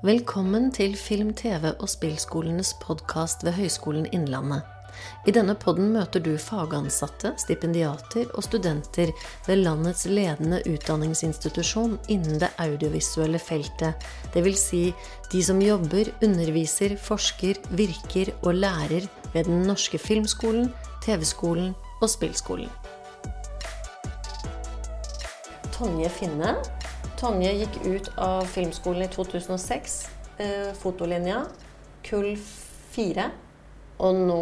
Velkommen til Film-, TV- og spillskolenes podkast ved Høgskolen Innlandet. I denne podden møter du fagansatte, stipendiater og studenter ved landets ledende utdanningsinstitusjon innen det audiovisuelle feltet, dvs. Si de som jobber, underviser, forsker, virker og lærer ved Den norske filmskolen, TV-skolen og spillskolen. Tonje Finne Tonje gikk ut av filmskolen i 2006. Eh, fotolinja. Kull fire. Og nå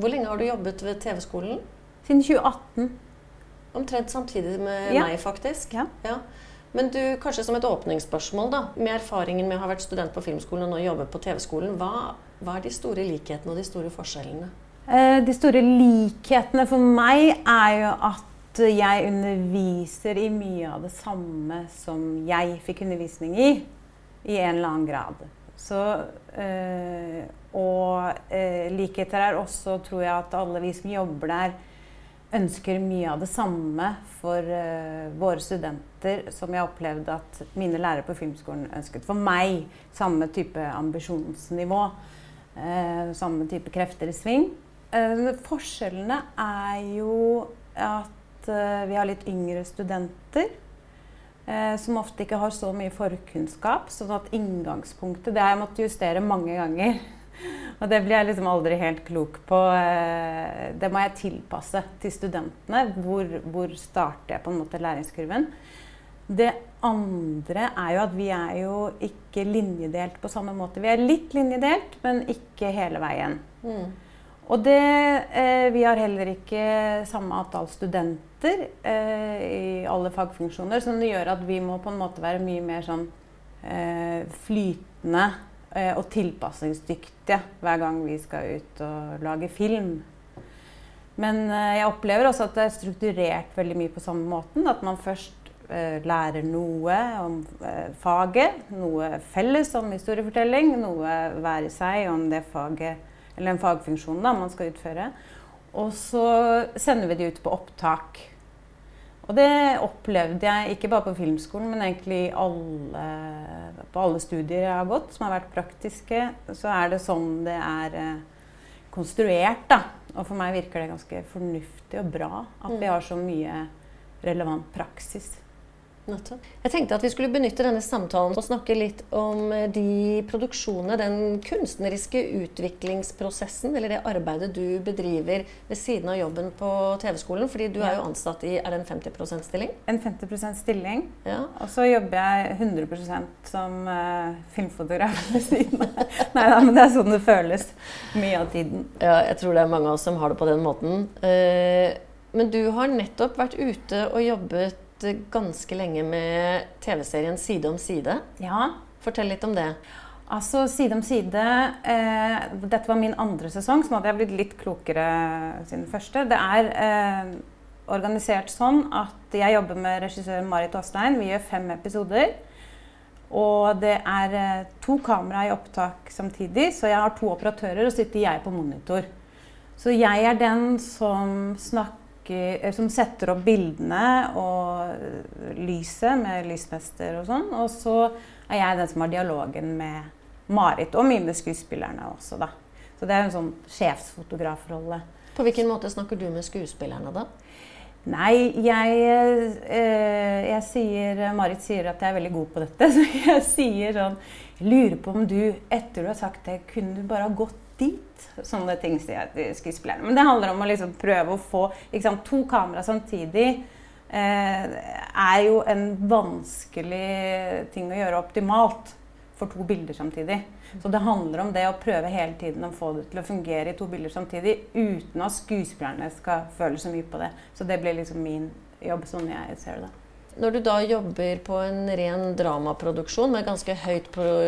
Hvor lenge har du jobbet ved TV-skolen? Siden 2018. Omtrent samtidig med Ja. meg, faktisk. Ja. Men du, kanskje som et åpningsspørsmål, da. Med erfaringen med å ha vært student på filmskolen og nå jobbe på TV-skolen, hva, hva er de store likhetene og de store forskjellene? Eh, De store likhetene for meg er jo at jeg underviser i mye av det samme som jeg fikk undervisning i, i en eller annen grad. Så, øh, og øh, likheter er også, tror jeg, at alle vi som jobber der, ønsker mye av det samme for øh, våre studenter, som jeg opplevde at mine lærere på filmskolen ønsket for meg. Samme type ambisjonsnivå. Samme type krefter i sving. Forskjellene er jo at eh, vi har litt yngre studenter. eh, som ofte ikke har så mye forkunnskap. Sånn at inngangspunktet Det har jeg måttet justere mange ganger. Og det blir jeg liksom aldri helt klok på. Eh, Det må jeg tilpasse til studentene. Hvor, hvor starter jeg på en måte læringskurven? Det andre er jo at vi er jo ikke linjedelt på samme måte. Vi er litt linjedelt, men ikke hele veien. Mm. Og det, eh, vi har heller ikke samme antall studenter eh, i alle fagfunksjoner, som det gjør at vi må på en måte være mye mer sånn eh, flytende eh, og tilpasningsdyktige hver gang vi skal ut og lage film. Men eh, jeg opplever også at det er strukturert veldig mye på samme måten. At man først eh, lærer noe om faget, noe felles om historiefortelling, noe hver i seg om det faget eller en fagfunksjon da, man skal utføre. Og så sender vi de ut på opptak. Og det opplevde jeg ikke bare på filmskolen, men egentlig alle, på alle studier jeg har gått som har vært praktiske. Så er det sånn det er eh, konstruert. da. Og for meg virker det ganske fornuftig og bra at vi har så mye relevant praksis. Nettopp. Jeg tenkte at vi skulle benytte denne samtalen og snakke litt om eh, de produksjonene, den kunstneriske utviklingsprosessen, eller det arbeidet du bedriver ved siden av jobben på TV-skolen. Fordi du er jo ansatt i Er det en 50 %-stilling? En 50% stilling. Ja. Og så jobber jeg 100% som uh, filmfotograf ved siden av. Nei da, men det er sånn det føles mye av tiden. ja, jeg tror det er mange av oss som har det på den måten. Uh, Men du har nettopp vært ute og jobbet ganske lenge med TV-serien Side om side. Ja, Fortell litt om det. altså Side om side eh, Dette var min andre sesong, så nå hadde jeg blitt litt klokere siden første. Det er eh, organisert sånn at jeg jobber med regissør Marit Aastein. Vi gjør fem episoder. Og det er eh, to kamera i opptak samtidig, så jeg har to operatører, og sitter jeg på monitor. Så jeg er den som snakker eh, som setter opp bildene og lyset med lysmester og sånn. Og så er jeg den som har dialogen med Marit og mine skuespillerne også, da. Så det er en sånn sjefsfotografrolle. På hvilken måte snakker du med skuespillerne da? Nei, jeg, eh, jeg sier Marit sier at jeg er veldig god på dette. Så jeg sier sånn Jeg lurer på om du, etter du har sagt det, kunne du bare ha gått dit? Sånne ting sier jeg. Men det handler om å liksom prøve å få sant, to kamera samtidig. Eh, er jo en vanskelig ting å gjøre optimalt for to bilder samtidig. Så det handler om det å prøve hele tiden å få det til å fungere i to bilder samtidig uten at skuespillerne skal føle så mye på det. Så det blir liksom min jobb sånn jeg ser det. Når du da jobber på en ren dramaproduksjon med ganske høyt pro-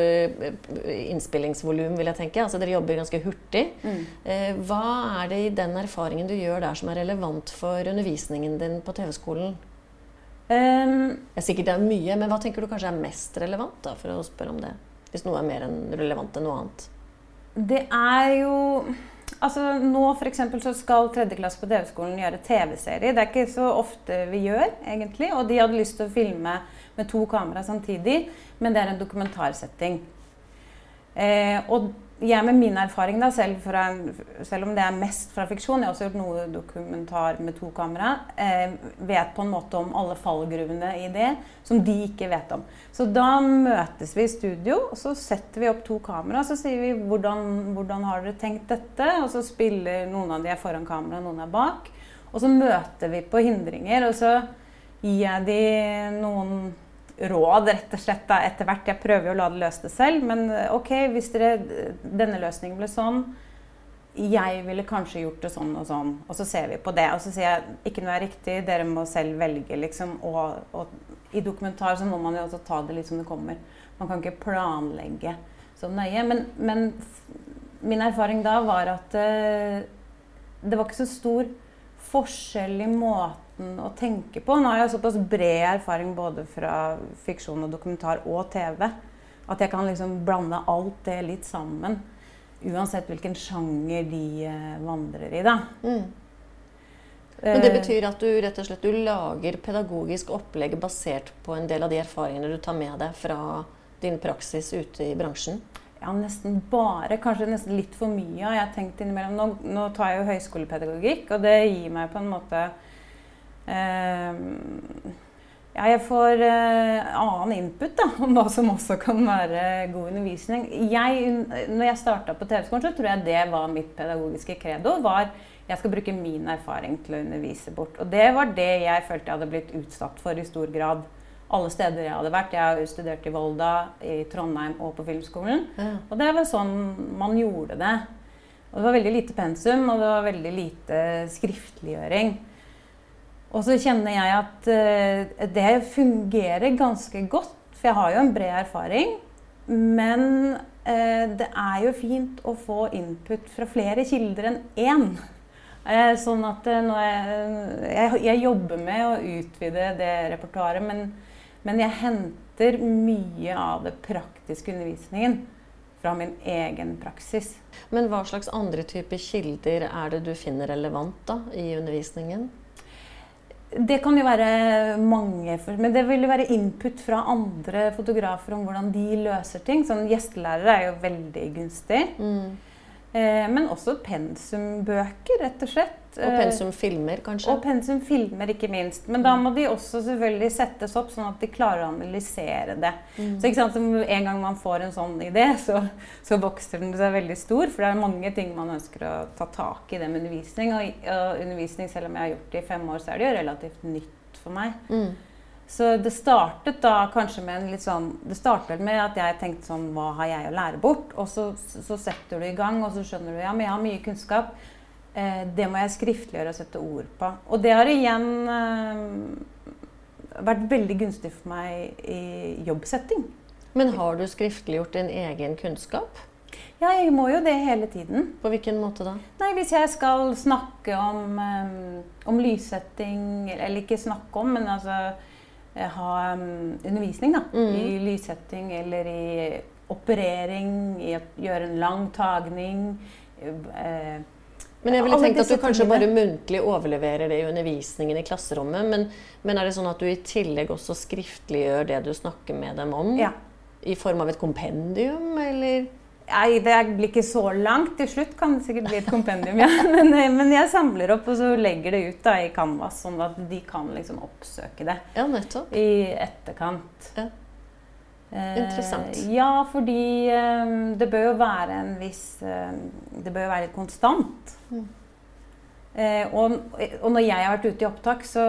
innspillingsvolum, vil jeg tenke, altså dere jobber ganske hurtig, eh, hva er det i den erfaringen du gjør der som er relevant for undervisningen din på TV-skolen? Um, Det er sikkert det er mye, men hva tenker du kanskje er mest relevant, da, for å spørre om det? Hvis noe er mer relevant enn noe annet. Det er jo Altså Nå for eksempel, så skal tredjeklasse på TV-skolen gjøre TV-serie. Det er ikke så ofte vi gjør, egentlig. Og de hadde lyst til å filme med to kamera samtidig, men det er en dokumentarsetting. Eh, og jeg med min erfaring, da, selv, fra, selv, om det er mest fra fiksjon, jeg har også gjort noe dokumentar med to kamera, eh, vet på en måte om alle fallgruvene i det som de ikke vet om. Så da møtes vi i studio, og så setter vi opp to kamera. Så sier vi hvordan, hvordan har dere tenkt dette? Og så spiller noen av de er foran kamera, noen er bak. Og så møter vi på hindringer, og så gir jeg de noen råd rett og slett da, etter hvert. Jeg prøver jo å la det løse det selv, men eh, OK, hvis dere, denne løsningen ble sånn jeg ville kanskje gjort det sånn og sånn. Og så ser vi på det. Og så sier jeg ikke noe er riktig, dere må selv velge, liksom. Og, og i dokumentar så må man jo også ta det litt som det kommer. Man kan ikke planlegge så nøye. Men, men min erfaring da var at uh, det var ikke så stor forskjell i måten måten å tenke på. Nå har jeg såpass bred erfaring både fra fiksjon og dokumentar og TV at jeg kan liksom blande alt det litt sammen. Uansett hvilken sjanger de uh, vandrer i, da. Mm. Men det betyr at du rett og slett du lager pedagogisk opplegg basert på en del av de erfaringene du tar med deg fra din praksis ute i bransjen? Ja, nesten bare. Kanskje nesten litt for mye. Jeg har tenkt innimellom, nå, nå tar jeg jo høyskolepedagogikk, og det gir meg på en måte ja, jeg får uh, annen input da, om hva som også kan være god undervisning. Jeg, når jeg starta på TV-skolen, så tror jeg det var mitt pedagogiske credo. var Jeg skal bruke min erfaring til å undervise bort. Og det var det jeg følte jeg hadde blitt utsatt for i stor grad. Alle steder jeg hadde vært. Jeg har studert i Volda, i Trondheim og på Filmskolen. Ja. Og det var sånn man gjorde det. Og det var veldig lite pensum, og det var veldig lite skriftliggjøring. Og så kjenner jeg at uh, det fungerer ganske godt, for jeg har jo en bred erfaring. Men uh, det er jo fint å få input fra flere kilder enn én. Uh, sånn at jeg, jeg, jobber med å utvide det repertoaret, men, men jeg henter mye av det praktiske undervisningen fra min egen praksis. Men hva slags andre typer kilder er det du finner relevant da, i undervisningen? Det kan jo være mange, men det vil jo være input fra andre fotografer om hvordan de løser ting. Sånn Gjestelærere er jo veldig gunstig. Mm. Eh, men også pensumbøker, rett og slett. Og eh, pensumfilmer, kanskje? Og pensumfilmer, ikke minst. Men da må de også selvfølgelig settes opp sånn at de klarer å analysere det. Mm. Så sant, En gang man får en sånn idé, så, så, vokser den seg veldig stor. For det er mange ting man ønsker å ta tak i det med undervisning. Og, og undervisning, selv om jeg har gjort det i fem år, så er det jo relativt nytt for meg. Mm. Så det startet da kanskje med en litt sånn Det startet med at jeg tenkte sånn Hva har jeg å lære bort? Og så, så setter du i gang, og så skjønner du ja, men jeg har mye kunnskap. Eh, det må jeg skriftliggjøre og sette ord på. Og det har igjen eh, vært veldig gunstig for meg i jobbsetting. Men har du skriftliggjort din egen kunnskap? Ja, jeg må jo det hele tiden. På hvilken måte da? Nei, Hvis jeg skal snakke om, um, om lyssetting Eller ikke snakke om, men altså ha um, undervisning da, mm. i lyssetting eller i operering, i å gjøre en lang tagning. Uh, men jeg ville tenkt at du kanskje bare muntlig overleverer det i undervisningen i klasserommet. Men, men, er det sånn at du i tillegg også skriftliggjør det du snakker med dem om? Ja. I form av et kompendium, eller? Nei, det blir ikke så langt. Til slutt kan det sikkert bli et kompendium, ja. Men, men, jeg samler opp og så legger det ut da i Canvas, sånn at de kan liksom oppsøke det ja, nettopp. i etterkant. Ja. Interessant. Eh, ja, fordi eh, det bør jo være en viss eh, Det bør jo være litt konstant. Mm. Og, og, når jeg har vært ute i opptak, så,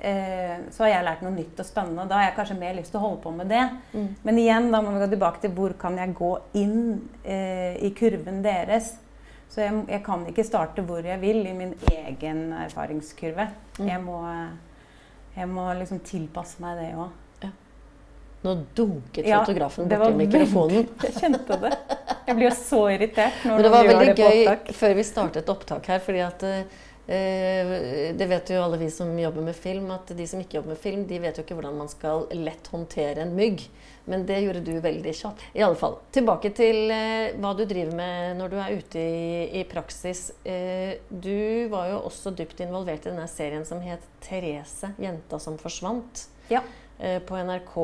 så, har jeg lært noe nytt og spennende. Da har jeg kanskje mer lyst til å holde på med det. Mm. Men igjen, da må vi gå tilbake til hvor kan jeg gå inn eh, i kurven deres. Så jeg, jeg, kan ikke starte hvor jeg vil i min egen erfaringskurve. Mm. Jeg, må, jeg må liksom tilpasse meg det òg. Nå dunket ja, fotografen borti mikrofonen. jeg kjente det. Jeg blir jo så irritert når Men det var veldig det gøy før vi startet opptak her, fordi at eh, det vet jo alle vi som jobber med film, at de som ikke jobber med film, de vet jo ikke hvordan man skal lett håndtere en mygg. Men det gjorde du veldig kjapt. I alle fall, tilbake til eh, hva du driver med når du er ute i, i praksis. Eh, du var jo også dypt involvert i denne serien som het 'Therese jenta som forsvant' ja. eh, på NRK.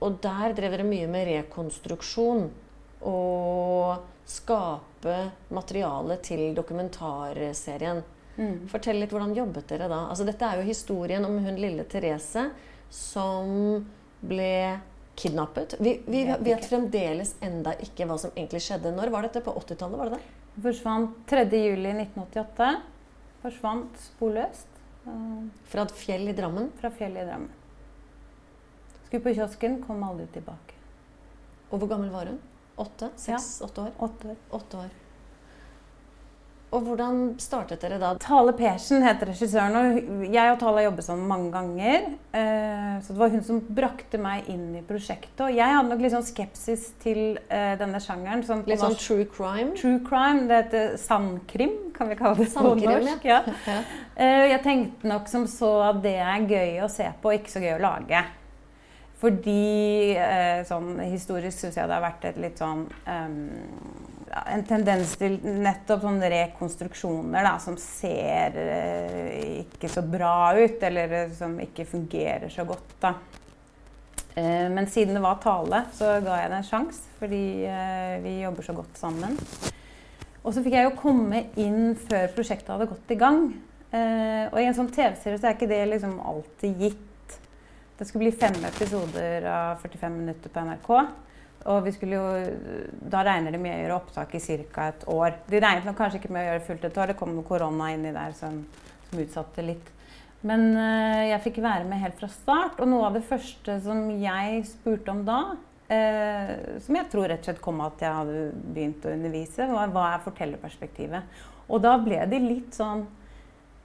Og der drev dere mye med rekonstruksjon. og skape materiale til dokumentarserien. Mm. Fortell litt hvordan jobbet dere da? Altså, dette er jo historien om hun lille Therese som ble kidnappet. Vi, vi Vet fremdeles enda ikke hva som egentlig skjedde. Når var dette? På 80-tallet? var det det? Forsvant 3.7.1988. Forsvant sporløst eh, Fra et fjell i Drammen. fra fjellet i Drammen. Skulle på kiosken, kom aldri tilbake. Og hvor gammel var hun? Åtte? Seks? Åtte år? Åtte år. Åtte år. Og hvordan startet dere da? Tale Persen heter regissøren. og Jeg og Tale har jobbet sammen mange ganger. eh, Så det var hun som brakte meg inn i prosjektet. Og jeg hadde nok litt sånn skepsis til eh, denne sjangeren. Sånn Litt sånn true crime? True crime. Det heter sandkrim, kan vi kalle det på Sandkrim, norsk. Ja. Ja. Eh, Jeg tenkte nok som så at det er gøy å se på, ikke så gøy å lage. Fordi sånn historisk syns jeg det har vært et litt sånn ja, En tendens til nettopp sånne rekonstruksjoner da, som ser eh, ikke så bra ut, eller eh, som ikke fungerer så godt. da. Eh, men siden det var tale, så ga jeg det en sjanse, fordi vi jobber så godt sammen. Og så fikk jeg jo komme inn før prosjektet hadde gått i gang. Og i en sånn TV-serie så er ikke det liksom alltid gitt. Det skulle bli fem episoder av 45 minutter på NRK. Og jo, da regner de med å gjøre opptak i ca. et år. De regnet nok kanskje ikke med å gjøre fullt et år. Det kom noe korona inni der som, som utsatte litt. Men eh, jeg fikk være med helt fra start. Og noe av det første som jeg spurte om da, eh, som jeg tror rett og slett kom av at jeg hadde begynt å undervise, var hva er fortellerperspektivet? Og da ble de litt sånn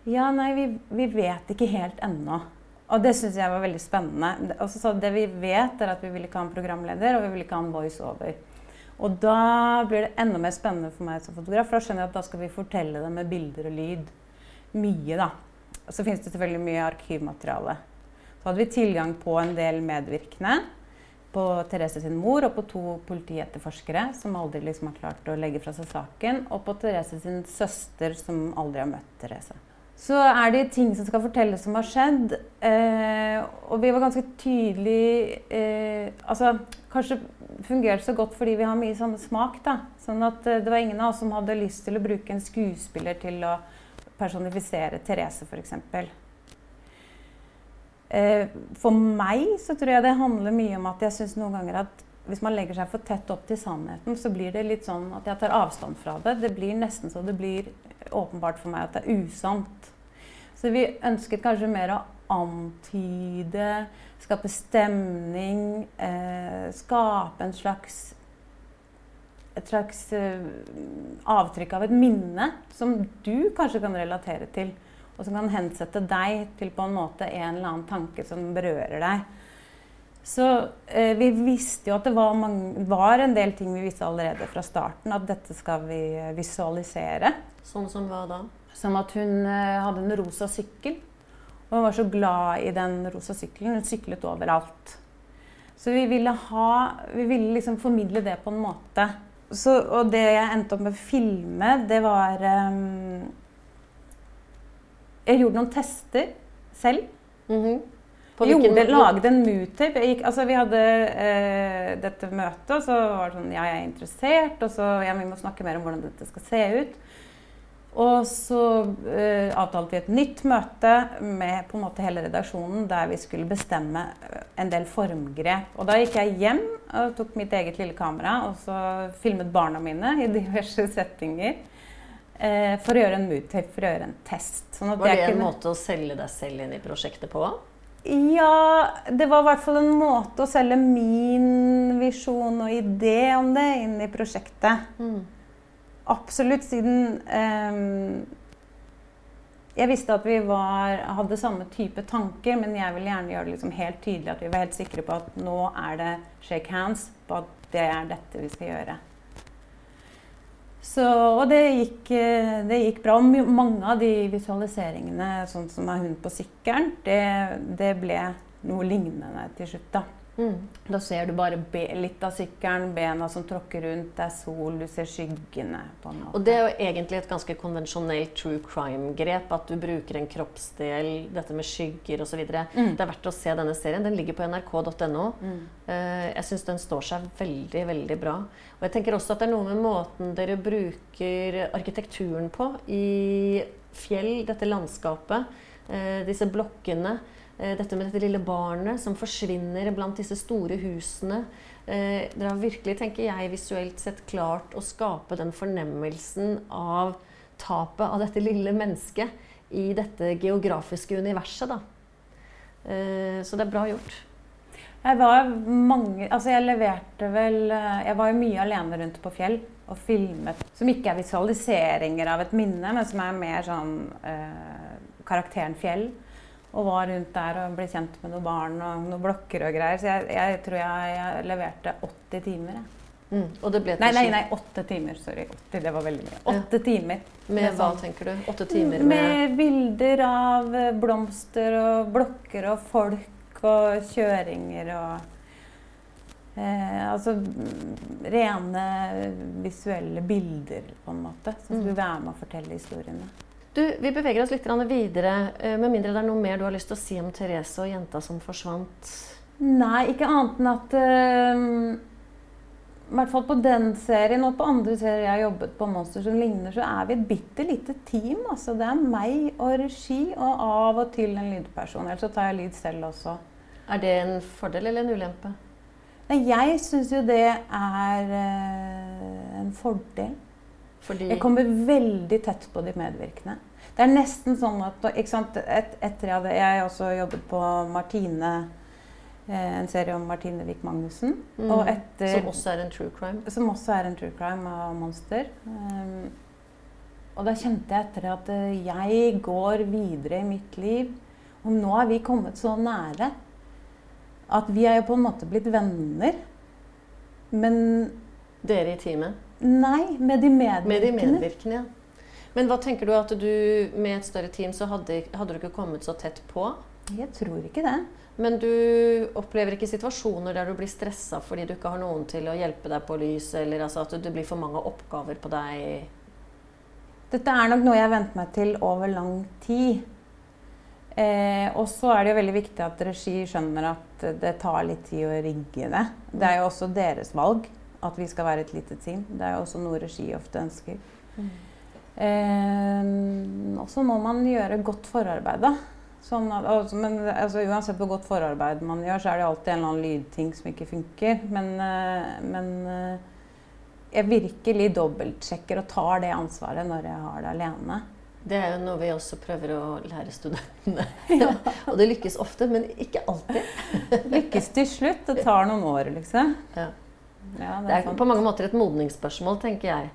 Ja, nei, vi, vi vet ikke helt ennå. Og det syns jeg var veldig spennende. Og så det vi vet, er at vi vil ikke ha en programleder, og vi vil ikke ha en voiceover. Og da blir det enda mer spennende for meg som fotograf, for da skjønner jeg at da skal vi fortelle det med bilder og lyd. Mye, da. Og så finnes det selvfølgelig mye arkivmateriale. Så hadde vi tilgang på en del medvirkende. På Therese sin mor og på to politietterforskere som aldri liksom har klart å legge fra seg saken. Og på Therese sin søster som aldri har møtt Therese. Så er det ting som skal fortelles som har skjedd. Eh, og vi var ganske tydelig eh, Altså, kanskje fungerte så godt fordi vi har mye samme smak, da. Sånn at eh, det var ingen av oss som hadde lyst til å bruke en skuespiller til å personifisere Therese, f.eks. Eh, for meg så tror jeg det handler mye om at jeg syns noen ganger at hvis man legger seg for tett opp til sannheten, så blir det litt sånn at jeg tar avstand fra det. Det blir nesten så det blir åpenbart for meg at det er usant. Så vi ønsket kanskje mer å antyde, skape stemning, eh, skape en slags et slags eh, avtrykk av et minne som du kanskje kan relatere til. Og som kan hensette deg til på en måte en eller annen tanke som berører deg. Så eh, vi visste jo at det var, mange, var en del ting vi visste allerede fra starten. At dette skal vi eh, visualisere. Sånn som hva da? Som at hun eh, hadde en rosa sykkel. Og hun var så glad i den rosa sykkelen. Hun syklet overalt. Så vi ville, ha, vi ville liksom formidle det på en måte. Så, og det jeg endte opp med å filme, det var um, Jeg gjorde noen tester selv. Mhm. På Jeg gjorde, lagde en gikk- Altså, vi hadde eh, dette møtet, og så var det sånn Ja, jeg er interessert, og så Ja, vi må snakke mer om hvordan dette skal se ut. Og så eh, avtalte vi et nytt møte med på en måte hele redaksjonen der vi skulle bestemme eh, en del formgrep. Og da gikk jeg hjem og tok mitt eget lille kamera og så filmet barna mine i diverse settinger. Eh, for å gjøre en mood-tape, for å gjøre en test. Sånn Var det jeg en måte å selge deg selv inn i prosjektet på? ja, det var i hvert fall en måte å selge min visjon og idé om det inn i prosjektet. Absolutt, siden ehm, Jeg visste at vi var, hadde samme type tanker, men jeg ville gjerne gjøre det liksom helt tydelig at vi var helt sikre på at nå er det shake hands på at det er dette vi skal gjøre. Så, og det gikk, eh, det gikk bra. Og Mange av de visualiseringene, sånn som er hun på sykkelen, det, det ble noe lignende til slutt. da. Mm. Da ser du bare litt av sykkelen, bena som tråkker rundt, det er sol, du ser skyggene. på en måte. Og det er jo egentlig et ganske konvensjonelt true crime-grep. At du bruker en kroppsdel, dette med skygger osv. Mm. Det er verdt å se denne serien. Den ligger på nrk.no. Mm. Uh, jeg syns den står seg veldig, veldig bra. Og jeg tenker også at det er noe med måten dere bruker arkitekturen på i fjell, dette landskapet. Uh, disse blokkene. Eh, dette med dette lille barnet som forsvinner blant disse store husene. Eh, dere har virkelig, tenker jeg, visuelt sett klart å skape den fornemmelsen av tapet av dette lille mennesket i dette geografiske universet. Da. Eh, så det er bra gjort. Jeg var mange Altså, jeg leverte vel Jeg var jo mye alene rundt på fjell og filmet som ikke er visualiseringer av et minne, men som er mer sånn eh, karakteren fjell og var rundt der og ble kjent med noen barn og noen blokker og greier. Så jeg, jeg tror jeg, jeg, leverte 80 timer. Mm. Og det ble til nei, nei, nei, åtte timer. Sorry. 80, det var veldig mye. Åtte ja. timer. Med, hva, sånn, tenker du? Åtte timer med Med bilder av eh, blomster og blokker og folk og kjøringer og eh, Altså rene visuelle bilder, på en måte. Som skulle mm. være med å fortelle historiene. Du, Vi beveger oss litt videre, eh, med mindre det er noe mer du har lyst til å si om Therese og jenta som forsvant? Nei, ikke annet enn at uh, I hvert fall på den serien og på andre serier jeg har jobbet på Monster som ligner, så er vi et bitte lite team. Altså, det er meg og regi og av og til en lydperson. Ellers så tar jeg lyd selv også. Er det en fordel eller en ulempe? Nei, jeg syns jo det er uh, en fordel. Fordi... Jeg kommer veldig tett på de medvirkende. Det er nesten sånn at Et, Etter jeg hadde jeg også jobbet på Martine, eh, en serie om Martine Wiik Magnussen. Mm. Etter, som også er en true crime? Som også er en true crime av Monster. Um, og da kjente jeg etter at eh, jeg går videre i mitt liv. Og nå er vi kommet så nære at vi er jo på en måte blitt venner. Men Dere i teamet? Nei, med de medvirkende. Med de medvirkende, ja. Men hva tenker du at du med et større team så hadde, hadde du ikke kommet så tett på? Jeg tror ikke det. Men du opplever ikke situasjoner der du blir stressa fordi du ikke har noen til å hjelpe deg på lys, eller altså at det blir for mange oppgaver på deg? Dette er nok noe jeg har vent meg til over lang tid. Eh, og så er det jo veldig viktig at regi skjønner at det tar litt tid å rigge det. Det er jo også deres valg at vi skal være et lite team. Det er jo også noe regi ofte ønsker. Mm. Eh, og så må man gjøre godt forarbeid, da. Sånn at, altså, men altså, uansett hvor godt forarbeid man gjør, så er det alltid en eller annen lydting som ikke funker. Men, eh, men eh, jeg virkelig dobbeltsjekker og tar det ansvaret når jeg har det alene. Det er jo noe vi også prøver å lære studentene. Ja. og det lykkes ofte, men ikke alltid. lykkes til slutt. Det tar noen år, liksom. Ja. Ja, det, er det er på mange måter et modningsspørsmål, tenker jeg.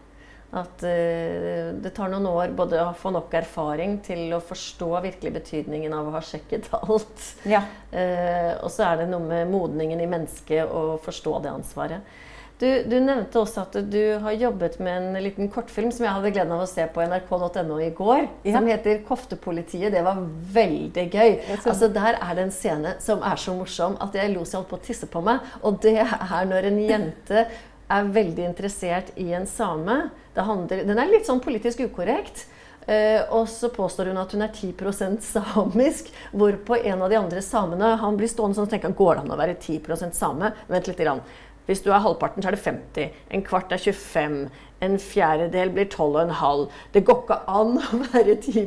At uh, det tar noen år både å få nok erfaring til å forstå virkelig betydningen av å ha sjekket alt. Ja. Uh, og så er det noe med modningen i mennesket å forstå det ansvaret. Du, du, nevnte også at du har jobbet med en liten kortfilm som jeg hadde gleden av å se på nrk.no i går. Ja. Som heter 'Koftepolitiet'. Det var veldig gøy. Altså, der er det en scene som er så morsom at jeg lo så jeg holdt på å tisse på meg. Og det er når en jente er veldig interessert i en same. Handler, den er litt sånn politisk ukorrekt. Uh, og så påstår hun at hun er 10% samisk. Hvorpå en av de andre samene han blir stående sånn og tenker går det an å være 10% same? Vent litt. Grann. Hvis du er halvparten, så er det 50. En kvart er 25. En fjerdedel blir 12,5. Det går ikke an å være 10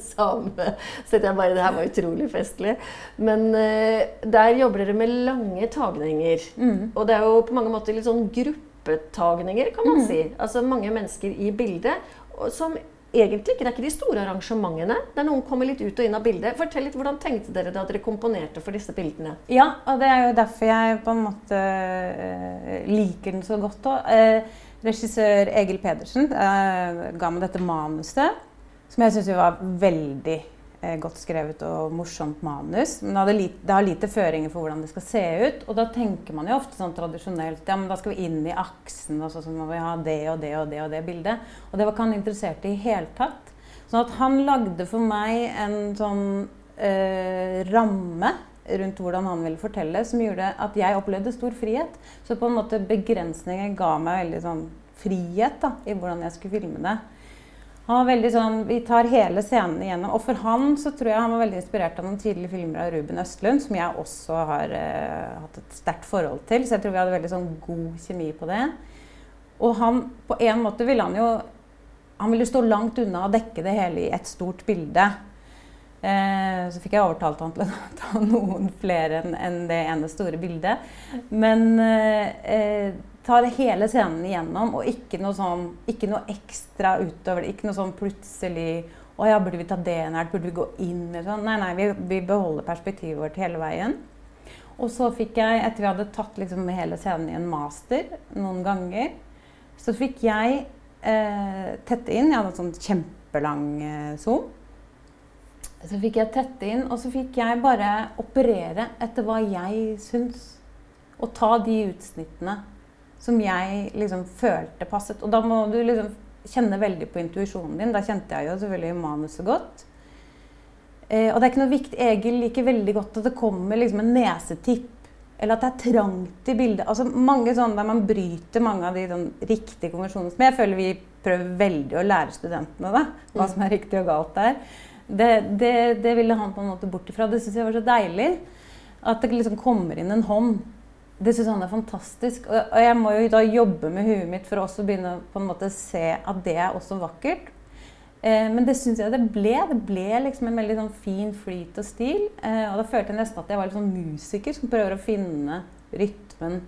same. Så jeg bare, det her var utrolig festlig. Men uh, der jobber dere med lange tagninger. Mm. Og det er jo på mange måter litt sånn gruppetagninger, kan man mm. si. Altså mange mennesker i bildet som egentlig ikke. Det er ikke de store arrangementene. Der noen kommer litt ut og inn av bildet. Fortell litt, Hvordan tenkte dere da dere komponerte for disse bildene? Ja, og det er jo derfor jeg på en måte uh, liker den så godt òg. Eh, regissør Egil Pedersen uh, ga meg dette manuset, som jeg syns var veldig Eh, godt skrevet og morsomt manus. Men det, lite, det, har lite føringer for hvordan det skal se ut. Og da tenker man jo ofte sånn tradisjonelt ja, men da skal vi inn i aksen, og så må vi ha det og det og det og det bildet. Og det var ikke han interessert i i hele tatt. Sånn at han lagde for meg en sånn eh, ramme rundt hvordan han ville fortelle, som gjorde at jeg opplevde stor frihet. Så på en måte begrensninger ga meg veldig sånn frihet da, i hvordan jeg skulle filme det. Han var veldig sånn, Vi tar hele scenen igjennom. Og for han så tror jeg han var veldig inspirert av noen tidlige filmer av Ruben Østlund, som jeg også har eh, hatt et sterkt forhold til. Så jeg tror vi hadde veldig sånn god kjemi på det. Og han, på en måte ville han jo Han ville stå langt unna og dekke det hele i et stort bilde. Uh, så fikk jeg overtalt han til å ta noen flere enn det ene store bildet. Men eh, tar hele scenen igjennom, og ikke noe, sånn, ikke noe ekstra utover det. Ikke noe sånn plutselig Å ja, burde vi ta det nært? Burde vi gå inn? Sånn. Nei, nei, vi, vi beholder perspektivet vårt hele veien. Og så fikk jeg, etter vi hadde tatt liksom hele scenen i en master noen ganger, så fikk jeg eh, tette inn. Jeg hadde en sånn kjempelang eh, zoom. Så fikk jeg tette inn, og så fikk jeg bare operere etter hva jeg syns. Og ta de utsnittene som jeg liksom følte passet. Og da må du liksom kjenne veldig på intuisjonen din. Da kjente jeg jo selvfølgelig manuset godt. Eh, og det er ikke noe viktig Egil liker veldig godt at det kommer liksom en nesetipp. Eller at det er trangt i bildet. Altså mange sånne der man bryter mange av de sånn, riktige konvensjonene Men jeg føler vi prøver veldig å lære studentene da, hva som er riktig og galt der. Det, det, det ville han på en måte bort ifra. Det syns jeg var så deilig. At det liksom kommer inn en hånd det syns han er fantastisk. Og jeg må jo da jobbe med huet mitt for å også begynne på en måte se at det er også vakkert. Eh, men det syns jeg det ble. Det ble liksom en veldig sånn fin flyt og stil. Eh, og da følte jeg nesten at jeg var sånn musiker som prøver å finne rytmen.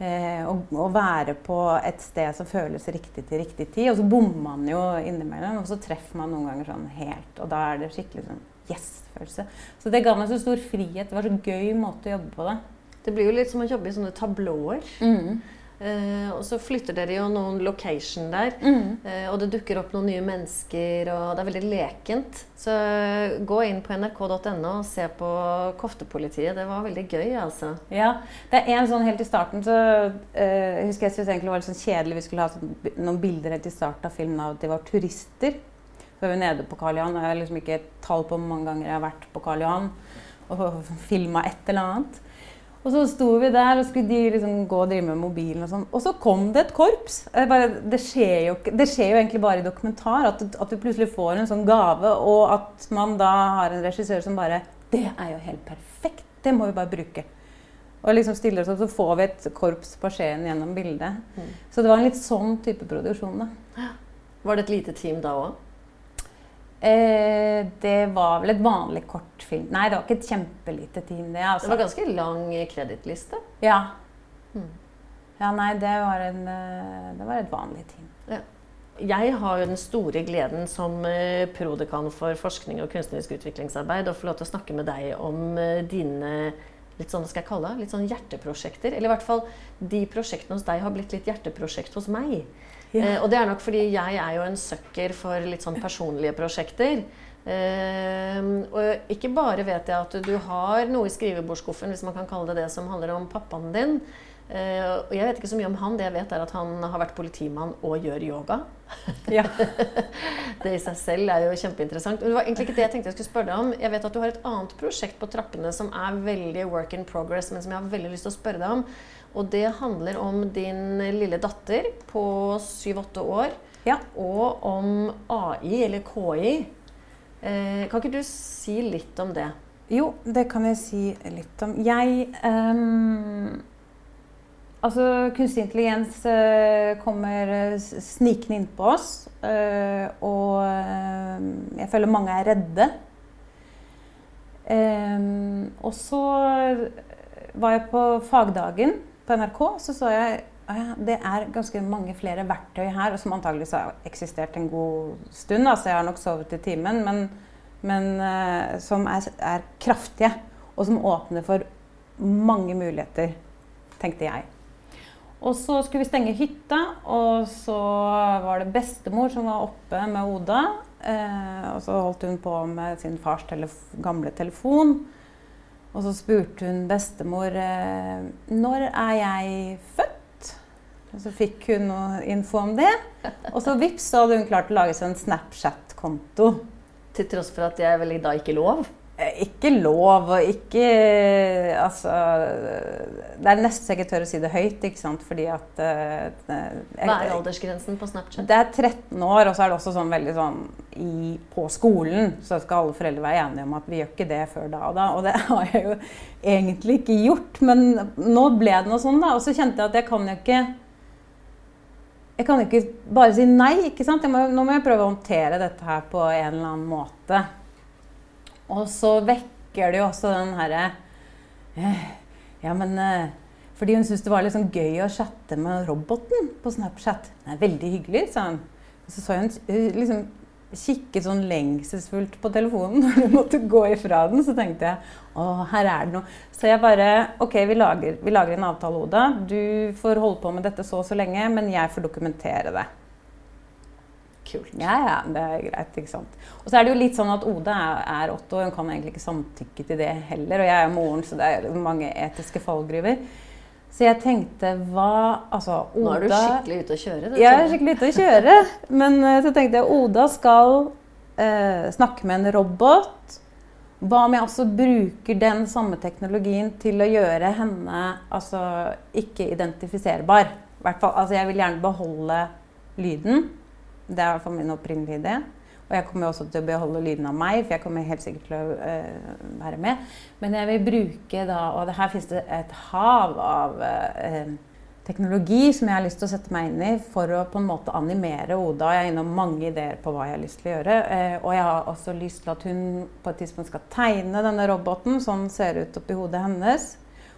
Eh, og, og, være på et sted som føles riktig til riktig tid. Og så bommer man jo innimellom, og så treffer man noen ganger sånn helt. Og da er det skikkelig sånn yes-følelse. Så det ga meg så stor frihet. Det var så gøy måte å jobbe på det. Det blir jo litt som å jobbe i sånne tablåer. Mm. Eh, og så flytter dere jo noen location der. Mm. Uh, og det dukker opp noen nye mennesker, og det er veldig lekent. Så gå inn på nrk.no og se på Koftepolitiet. Det var veldig gøy, altså. Ja. Det er en sånn helt i starten så uh, husker jeg syntes egentlig det var litt sånn kjedelig Vi skulle ha sånn, noen bilder helt i starten av filmen av at de var turister. Så var vi nede på Karl Johan. Jeg har liksom ikke tall på hvor mange ganger jeg har vært på Karl Johan og filma et eller annet. Og så sto vi der og skulle de liksom gå og drive med mobilen. Og sånn. Og så kom det et korps. Bare, det, skjer jo, det, skjer jo, egentlig bare i dokumentar. At, at, du plutselig får en sånn gave, og at man da har en regissør som bare Det er jo helt perfekt! Det må vi bare bruke. Og liksom stiller oss opp, så får vi et korps på Skien gjennom bildet. Mm. Så det var en litt sånn type produksjon. da. Var det et lite team da òg? Eh, det var vel et vanlig kortfilm. Nei, det var ikke et kjempelite team. Det, altså. det var ganske lang kredittliste? Ja. Hmm. Ja, nei, det var, en, eh, det var et vanlig team. Ja. Jeg har jo den store gleden som eh, prodekan for forskning og kunstnerisk utviklingsarbeid å få lov til å snakke med deg om dine litt sånn, skal jeg kalle det, litt sånn hjerteprosjekter. Eller i hvert fall de prosjektene hos deg har blitt litt hjerteprosjekt hos meg. Ja. Eh, og det er nok fordi jeg er jo en sucker for litt sånn personlige prosjekter. Eh, og ikke bare vet jeg at du har noe i skrivebordsskuffen, hvis man kan kalle det det, som handler om pappaen din. Uh, og jeg vet ikke så mye om han. Det jeg vet, er at han har vært politimann og gjør yoga. Ja. det i seg selv er jo kjempeinteressant. Men det var egentlig ikke det jeg tenkte jeg skulle spørre deg om. Jeg vet at du har et annet prosjekt på trappene som er veldig work in progress, men som jeg har veldig lyst til å spørre deg om. Og det handler om din lille datter på 7-8 år. Ja. Og om AI, eller KI. Eh, kan ikke du si litt om det? Jo, det kan jeg si litt om. Jeg um, Altså, kunstig intelligens uh, kommer uh, snikende innpå oss. Uh, og jeg føler mange er redde. Um, og så var jeg på fagdagen på NRK så så jeg at det er ganske mange flere verktøy her, som antageligvis har eksistert en god stund. Altså jeg har nok sovet i timen, men, men uh, som er, er, kraftige. Og som åpner for mange muligheter, tenkte jeg. Og så skulle vi stenge hytta, og så var det bestemor som var oppe med Oda. Uh, og så holdt hun på med sin fars telef gamle telefon. Og så spurte hun bestemor eh, når er jeg født. Og så fikk hun noe info om det. Og så vips, så hadde hun klart å lage seg en Snapchat-konto. Til tross for at er vel da ikke lov? Eh, ikke lov og ikke Altså Det er nesten så jeg ikke tør å si det høyt, ikke sant, fordi at uh, Hva er aldersgrensen på Snapchat? Det er 13 år, og så er det også sånn veldig sånn i, På skolen så skal alle foreldre være enige om at vi gjør ikke det før da og da. Og det har jeg jo egentlig ikke gjort, men nå ble det noe sånn, da. Og så kjente jeg at jeg kan jo ikke jeg kan jo ikke bare si nei. ikke sant? Må, nå må jeg prøve å håndtere dette her på en eller annen måte. Og så vekker det jo også den herre eh, Ja, men eh, Fordi hun syntes det var litt sånn gøy å chatte med roboten på Snapchat. Den er veldig hyggelig, sa hun. Så så hun liksom kikket sånn lengselsfullt på telefonen når hun måtte gå ifra den. Så tenkte jeg å, her er det noe. Så jeg bare OK, vi lager, vi lager en avtale, Oda. Du får holde på med dette så og så lenge, men jeg får dokumentere det. Kult. Ja, ja, det er greit. ikke sant. Og så er det jo litt sånn at Oda er, åtte år, hun kan egentlig ikke samtykke til det heller. Og jeg er moren, så det er mange etiske fallgruver. Så jeg tenkte hva Altså, Oda Nå er du skikkelig ute å kjøre? Det, jeg er skikkelig ute å kjøre. Men uh, så tenkte jeg Oda skal eh, snakke med en robot. Hva om jeg også bruker den samme teknologien til å gjøre henne altså, ikke identifiserbar? Hvert altså, jeg vil gjerne beholde lyden. Det er i hvert fall min opprinnelige idé. Og jeg kommer også til å beholde lyden av meg, for jeg kommer helt sikkert til å uh, være med. Men jeg vil bruke da Og her finnes det et hav av uh, teknologi som jeg har lyst til å sette meg inn i for å på en måte animere Oda. Jeg er innom mange ideer på hva jeg har lyst til å gjøre. Uh, og jeg har også lyst til at hun på et tidspunkt skal tegne denne roboten sånn ser ut oppi hodet hennes.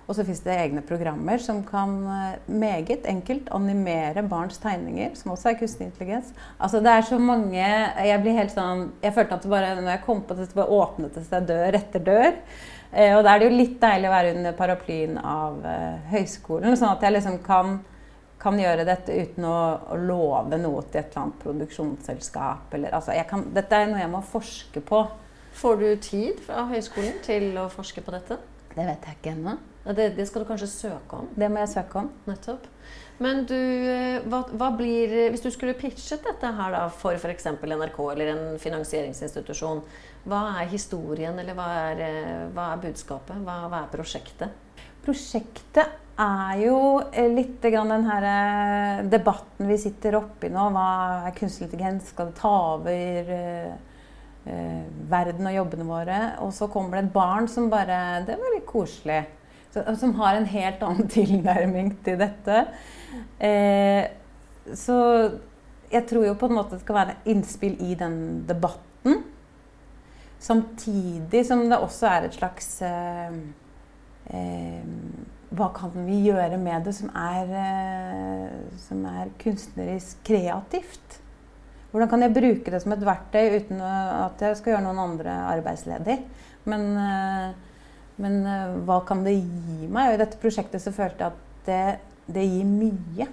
Og så fins det egne programmer som kan eh, meget enkelt animere barns tegninger, som også er kunstig intelligens. Altså det er så mange Jeg blir helt sånn Jeg følte at det bare, når jeg kom på det, bare åpnet det seg dør etter dør. Eh, og da er det jo litt deilig å være under paraplyen av eh, høyskolen, sånn at jeg liksom kan, kan gjøre dette uten å, å, love noe til et eller annet produksjonsselskap. Eller, altså kan, dette er noe jeg må forske på. Får du tid fra høyskolen til å forske på dette? Det vet jeg ikke ennå. Ja, det, det, skal du kanskje søke om? Det må jeg søke om. Nettopp. Men du, eh, hva, hva blir Hvis du skulle pitchet dette her da, for f.eks. NRK eller en finansieringsinstitusjon, hva er historien, eller hva er, eh, hva er budskapet? Hva, hva, er prosjektet? Prosjektet er jo eh, litt grann den her debatten vi sitter oppi nå. Hva er kunstig intelligens? Skal det ta over? Eh, verden og jobbene våre. Og så kommer det et barn som bare Det var litt koselig. Som har en helt annen tilnærming til dette. Eh, så jeg tror jo på en måte det skal være innspill i den debatten. Samtidig som det også er et slags eh, eh, Hva kan vi gjøre med det som er, eh, som er kunstnerisk kreativt? Hvordan kan jeg bruke det som et verktøy uten at jeg skal gjøre noen andre arbeidsledig? Men, eh, men eh, hva kan det gi meg? Og I dette prosjektet så følte jeg at det, det gir mye.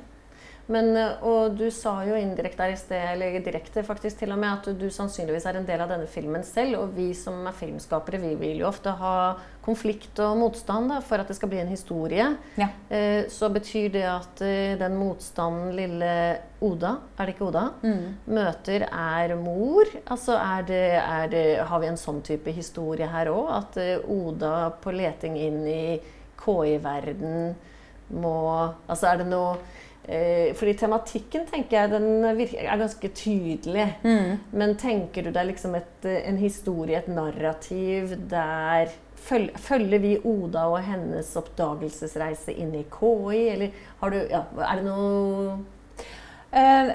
Men, eh, og du sa jo indirekte her i sted, eller direkte faktisk til og med, at du, sannsynligvis er en del av denne filmen selv. Og vi som er filmskapere, vi vil jo ofte ha konflikt og motstand da, for at det skal bli en historie. Ja. Eh, så betyr det at eh, den motstanden lille Oda, er det ikke Oda, mm. møter, er mor? Altså er det, er det, Har vi en sånn type historie her òg? At Oda på leting inn i KI-verden må Altså er det noe fordi tematikken tenker jeg den er ganske tydelig. Mm. Men tenker du deg liksom et, eh, en historie, et narrativ, der Følger vi Oda og hennes oppdagelsesreise inn i KI, eller har du ja, Er det noe eh,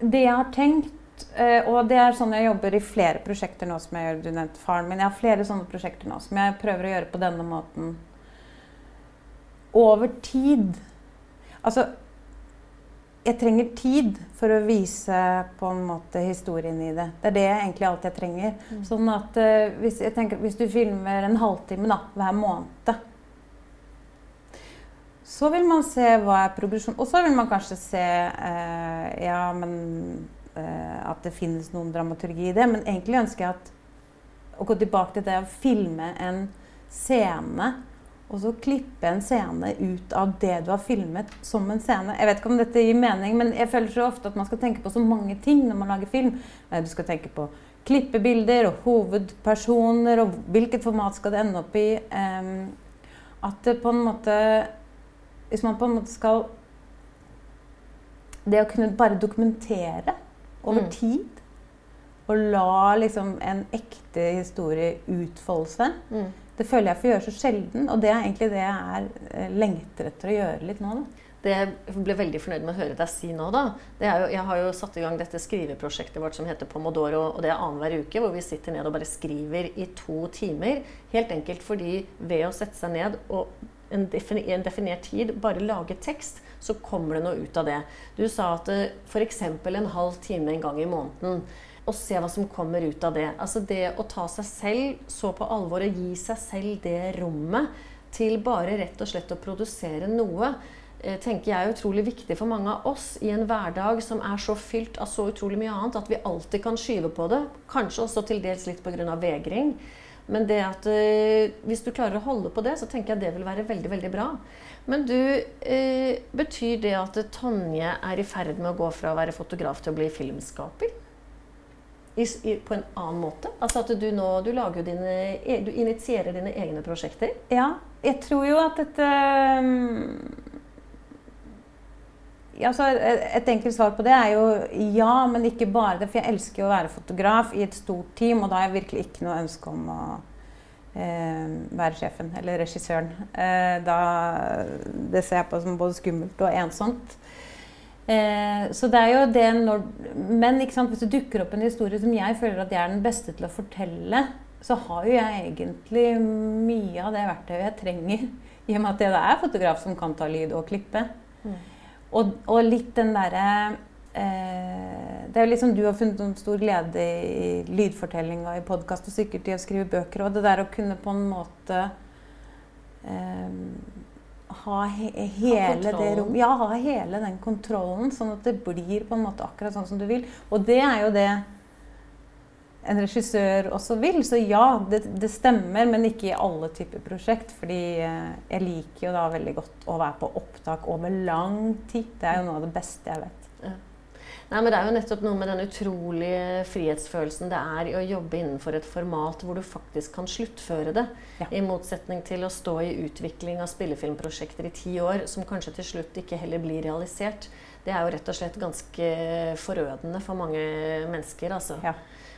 Det jeg har tenkt eh, og det er sånn jeg jobber i flere prosjekter nå som jeg gjør, du nevnte faren min. Jeg har flere sånne prosjekter nå som jeg prøver å gjøre på denne måten. Over tid. Altså, jeg trenger tid for å vise på en måte historien i det. Det er det egentlig alt jeg trenger. Mm. Sånn at uh, hvis, tenker, hvis, du filmer en halvtime da, hver måned, så vil man se hva er progresjon. Og så vil man kanskje se uh, ja, men, uh, at det finnes noen dramaturgi i det. Men egentlig ønsker jeg at, å gå tilbake til det å filme en scene og så klippe en scene ut av det du har filmet som en scene. Jeg vet ikke om dette gir mening, men jeg føler så ofte at man skal tenke på så mange ting når man lager film. Du skal tenke på klippebilder og hovedpersoner og hvilket format skal det ende opp i. At det på en måte Hvis man på en måte skal Det å kunne bare dokumentere over mm. tid og la liksom en ekte historie utfolde seg, mm. Det føler jeg får gjøre så sjelden. Og det er egentlig det jeg er, eh, lengter etter å gjøre litt nå. da. Det jeg ble veldig fornøyd med å høre deg si nå, da, det er jo, Jeg har jo satt i gang dette skriveprosjektet vårt som heter Pomodoro. og Det er annenhver uke hvor vi sitter ned og bare skriver i to timer. Helt enkelt fordi ved å sette seg ned og en definert tid bare lage tekst, så kommer det noe ut av det. Du sa at eh, f.eks. en halv time en gang i måneden. Og se hva som kommer ut av det. Altså det å ta seg selv så på alvor og gi seg selv det rommet til bare rett og slett å produsere noe Eh, tenker jeg er utrolig viktig for mange av oss i en hverdag som er så fylt av så utrolig mye annet at vi alltid kan skyve på det. Kanskje også til dels litt pga. vegring. Men det at øh, hvis du klarer å holde på det, så tenker jeg det vil være veldig veldig bra. Men du, øh, betyr det at Tonje er i ferd med å gå fra å være fotograf til å bli filmskaper? I, i, på en annen måte? Altså at du nå du lager dine, e, du initierer dine egne prosjekter? Ja. Jeg tror jo at dette ja, et enkelt svar på det er jo ja, men ikke bare det. For jeg elsker jo å være fotograf i et stort team, og da har jeg virkelig ikke noe ønske om å eh, være sjefen eller regissøren. Eh, da, det ser jeg på som både skummelt og ensomt. Eh, så det er jo det når Men hvis det dukker opp en historie som jeg føler at jeg er den beste til å fortelle, så har jo jeg egentlig mye av det verktøyet jeg trenger. I og med at det er fotograf som kan ta lyd og klippe. Mm. Og, og litt den derre eh, Det er jo liksom du har funnet noen stor glede i lydfortelling og i podkast, og sikkert i å skrive bøker. Og det der å kunne på en måte eh, ha he hele ha det rom, ja, ha hele den kontrollen, sånn at det blir på en måte akkurat sånn som du vil. Og det er jo det en regissør også vil. Så ja, det, det, stemmer, men ikke i alle typer prosjekt. Fordi eh, jeg liker jo da veldig godt å være på opptak over lang tid. Det er jo noe av det beste jeg vet. Nei, men Det er jo nettopp noe med den utrolige frihetsfølelsen det er i å jobbe innenfor et format hvor du faktisk kan sluttføre det. Ja. I motsetning til å stå i utvikling av spillefilmprosjekter i ti år som kanskje til slutt ikke heller blir realisert. Det er jo rett og slett ganske forødende for mange mennesker. altså. Ja.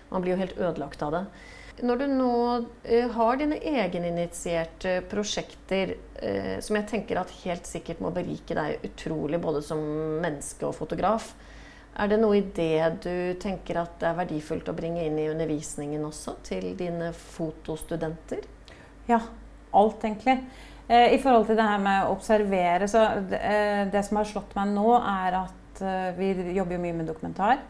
Man blir jo helt ødelagt av det. Når du nå uh, har dine egeninitierte prosjekter, uh, som jeg tenker at helt sikkert må berike deg utrolig både som menneske og fotograf, er det noe i det du tenker at det er verdifullt å bringe inn i undervisningen også, til dine fotostudenter? Ja, alt egentlig. Eh, I forhold til det her med å observere, så det, det som har slått meg nå, er at vi jobber jo mye med dokumentar.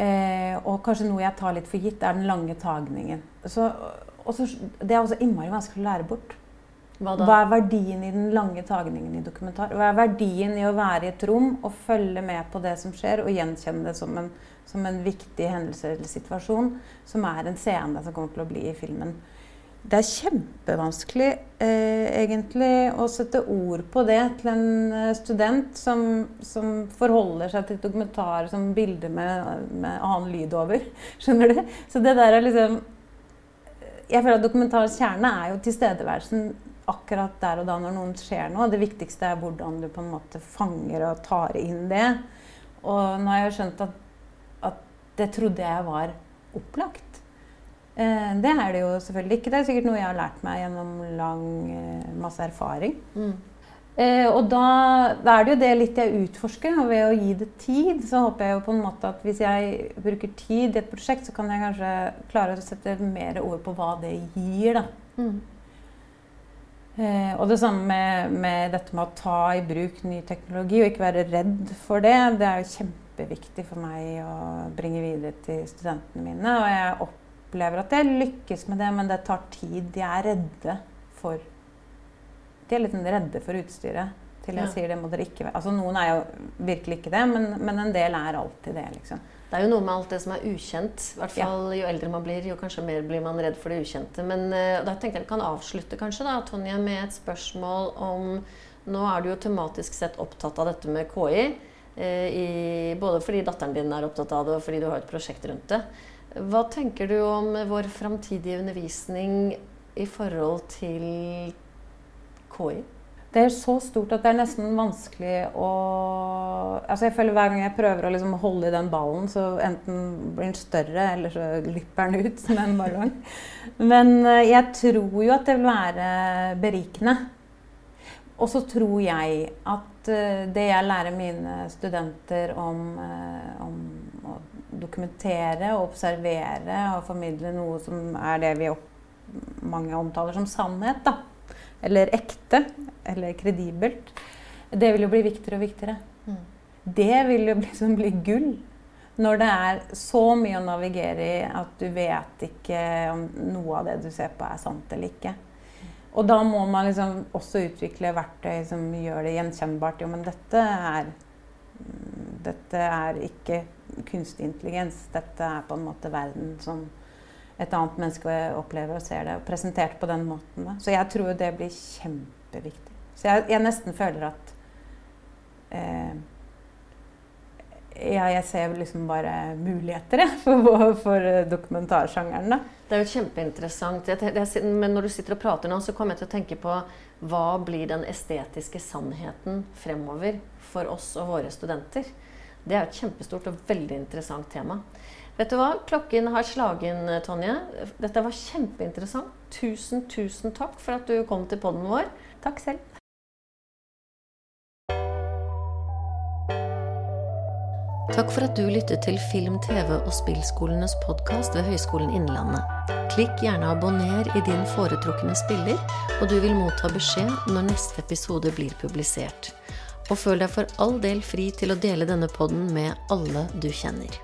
Eh, og kanskje noe jeg tar litt for gitt, er den lange tagningen. Så, også, det er også innmari vanskelig å lære bort. Hva, Hva, er verdien i den lange tagningen i dokumentar? Hva er verdien i å være i et rom og følge med på det som skjer, og gjenkjenne det som en, som en viktig hendelse eller situasjon, som er en scene som kommer til å bli i filmen? Det er kjempevanskelig eh, egentlig å sette ord på det til en eh, student som, som forholder seg til dokumentar som bilde med, med, annen lyd over. Skjønner du? Så det der er liksom Jeg føler at dokumentarens kjerne er jo tilstedeværelsen akkurat der og da når noen skjer noe. Det viktigste er hvordan du på en måte fanger og tar inn det. Og nå har jeg skjønt at, at det trodde jeg var opplagt. Eh, det er det jo selvfølgelig ikke. Det er sikkert noe jeg har lært meg gjennom lang, eh, masse erfaring. Mm. Eh, og da, da, er det jo det litt jeg utforsker. Og ved å gi det tid, så håper jeg jo på en måte at hvis jeg bruker tid i et prosjekt, så kan jeg kanskje klare å sette mer ord på hva det gir. da. Mm. Eh, og det samme med, med, dette med å ta i bruk ny teknologi og ikke være redd for det. Det er jo kjempeviktig for meg å bringe videre til studentene mine. Og jeg opplever at jeg lykkes med det, men det tar tid. De er redde for De er litt redde for utstyret. Til jeg ja. sier det må dere ikke være. Altså Noen er jo virkelig ikke det, men, men, en del er alltid det. liksom. Det er jo noe med alt det som er ukjent. I hvert fall ja. Jo eldre man blir, jo kanskje mer blir man redd for det ukjente. Men uh, da tenkte jeg vi kan avslutte kanskje da, Tonje, med et spørsmål om Nå er du jo tematisk sett opptatt av dette med KI. Uh, i, både fordi datteren din er opptatt av det, og fordi du har et prosjekt rundt det. Hva tenker du om vår framtidige undervisning i forhold til KI? Det er så stort at det er nesten vanskelig å Altså jeg føler Hver gang jeg prøver å liksom holde i den ballen, så enten blir den større, eller så lypper den ut som en ballong. Men eh, jeg tror jo at det vil være berikende. Og så tror jeg at eh, det jeg lærer mine studenter om, eh, om å dokumentere og observere og formidle noe som er det vi mange omtaler som sannhet, da eller ekte, eller kredibelt, det vil jo bli viktigere og viktigere. Mm. Det vil jo liksom bli gull. Når det er så mye å navigere i at du vet ikke om noe av det du ser på, er sant eller ikke. Og da må man liksom også utvikle verktøy som gjør det gjenkjennbart. Jo, men dette er, dette er ikke kunstig intelligens. Dette er på en måte verden som et annet menneske opplever og ser det, og presentert på den måten. Da. Så jeg tror det blir kjempeviktig. Så jeg, jeg nesten føler at eh, ja, jeg ser liksom bare muligheter for, for dokumentarsjangeren. Da. Det er jo kjempeinteressant. men når du sitter og prater nå, så kommer jeg til å tenke på hva blir den estetiske sannheten fremover for oss og våre studenter? Det er jo et kjempestort og veldig interessant tema. Vet du hva? Klokken har slagen, Tonje. Dette var kjempeinteressant. Tusen, tusen takk for at du kom til poden vår. Takk selv. Takk for at du lyttet til Film-, TV- og spillskolenes podkast ved Høgskolen Innlandet. Klikk gjerne abonner i din foretrukne spiller, og du vil motta beskjed når neste episode blir publisert. Og føl deg for all del fri til å dele denne podden med alle du kjenner.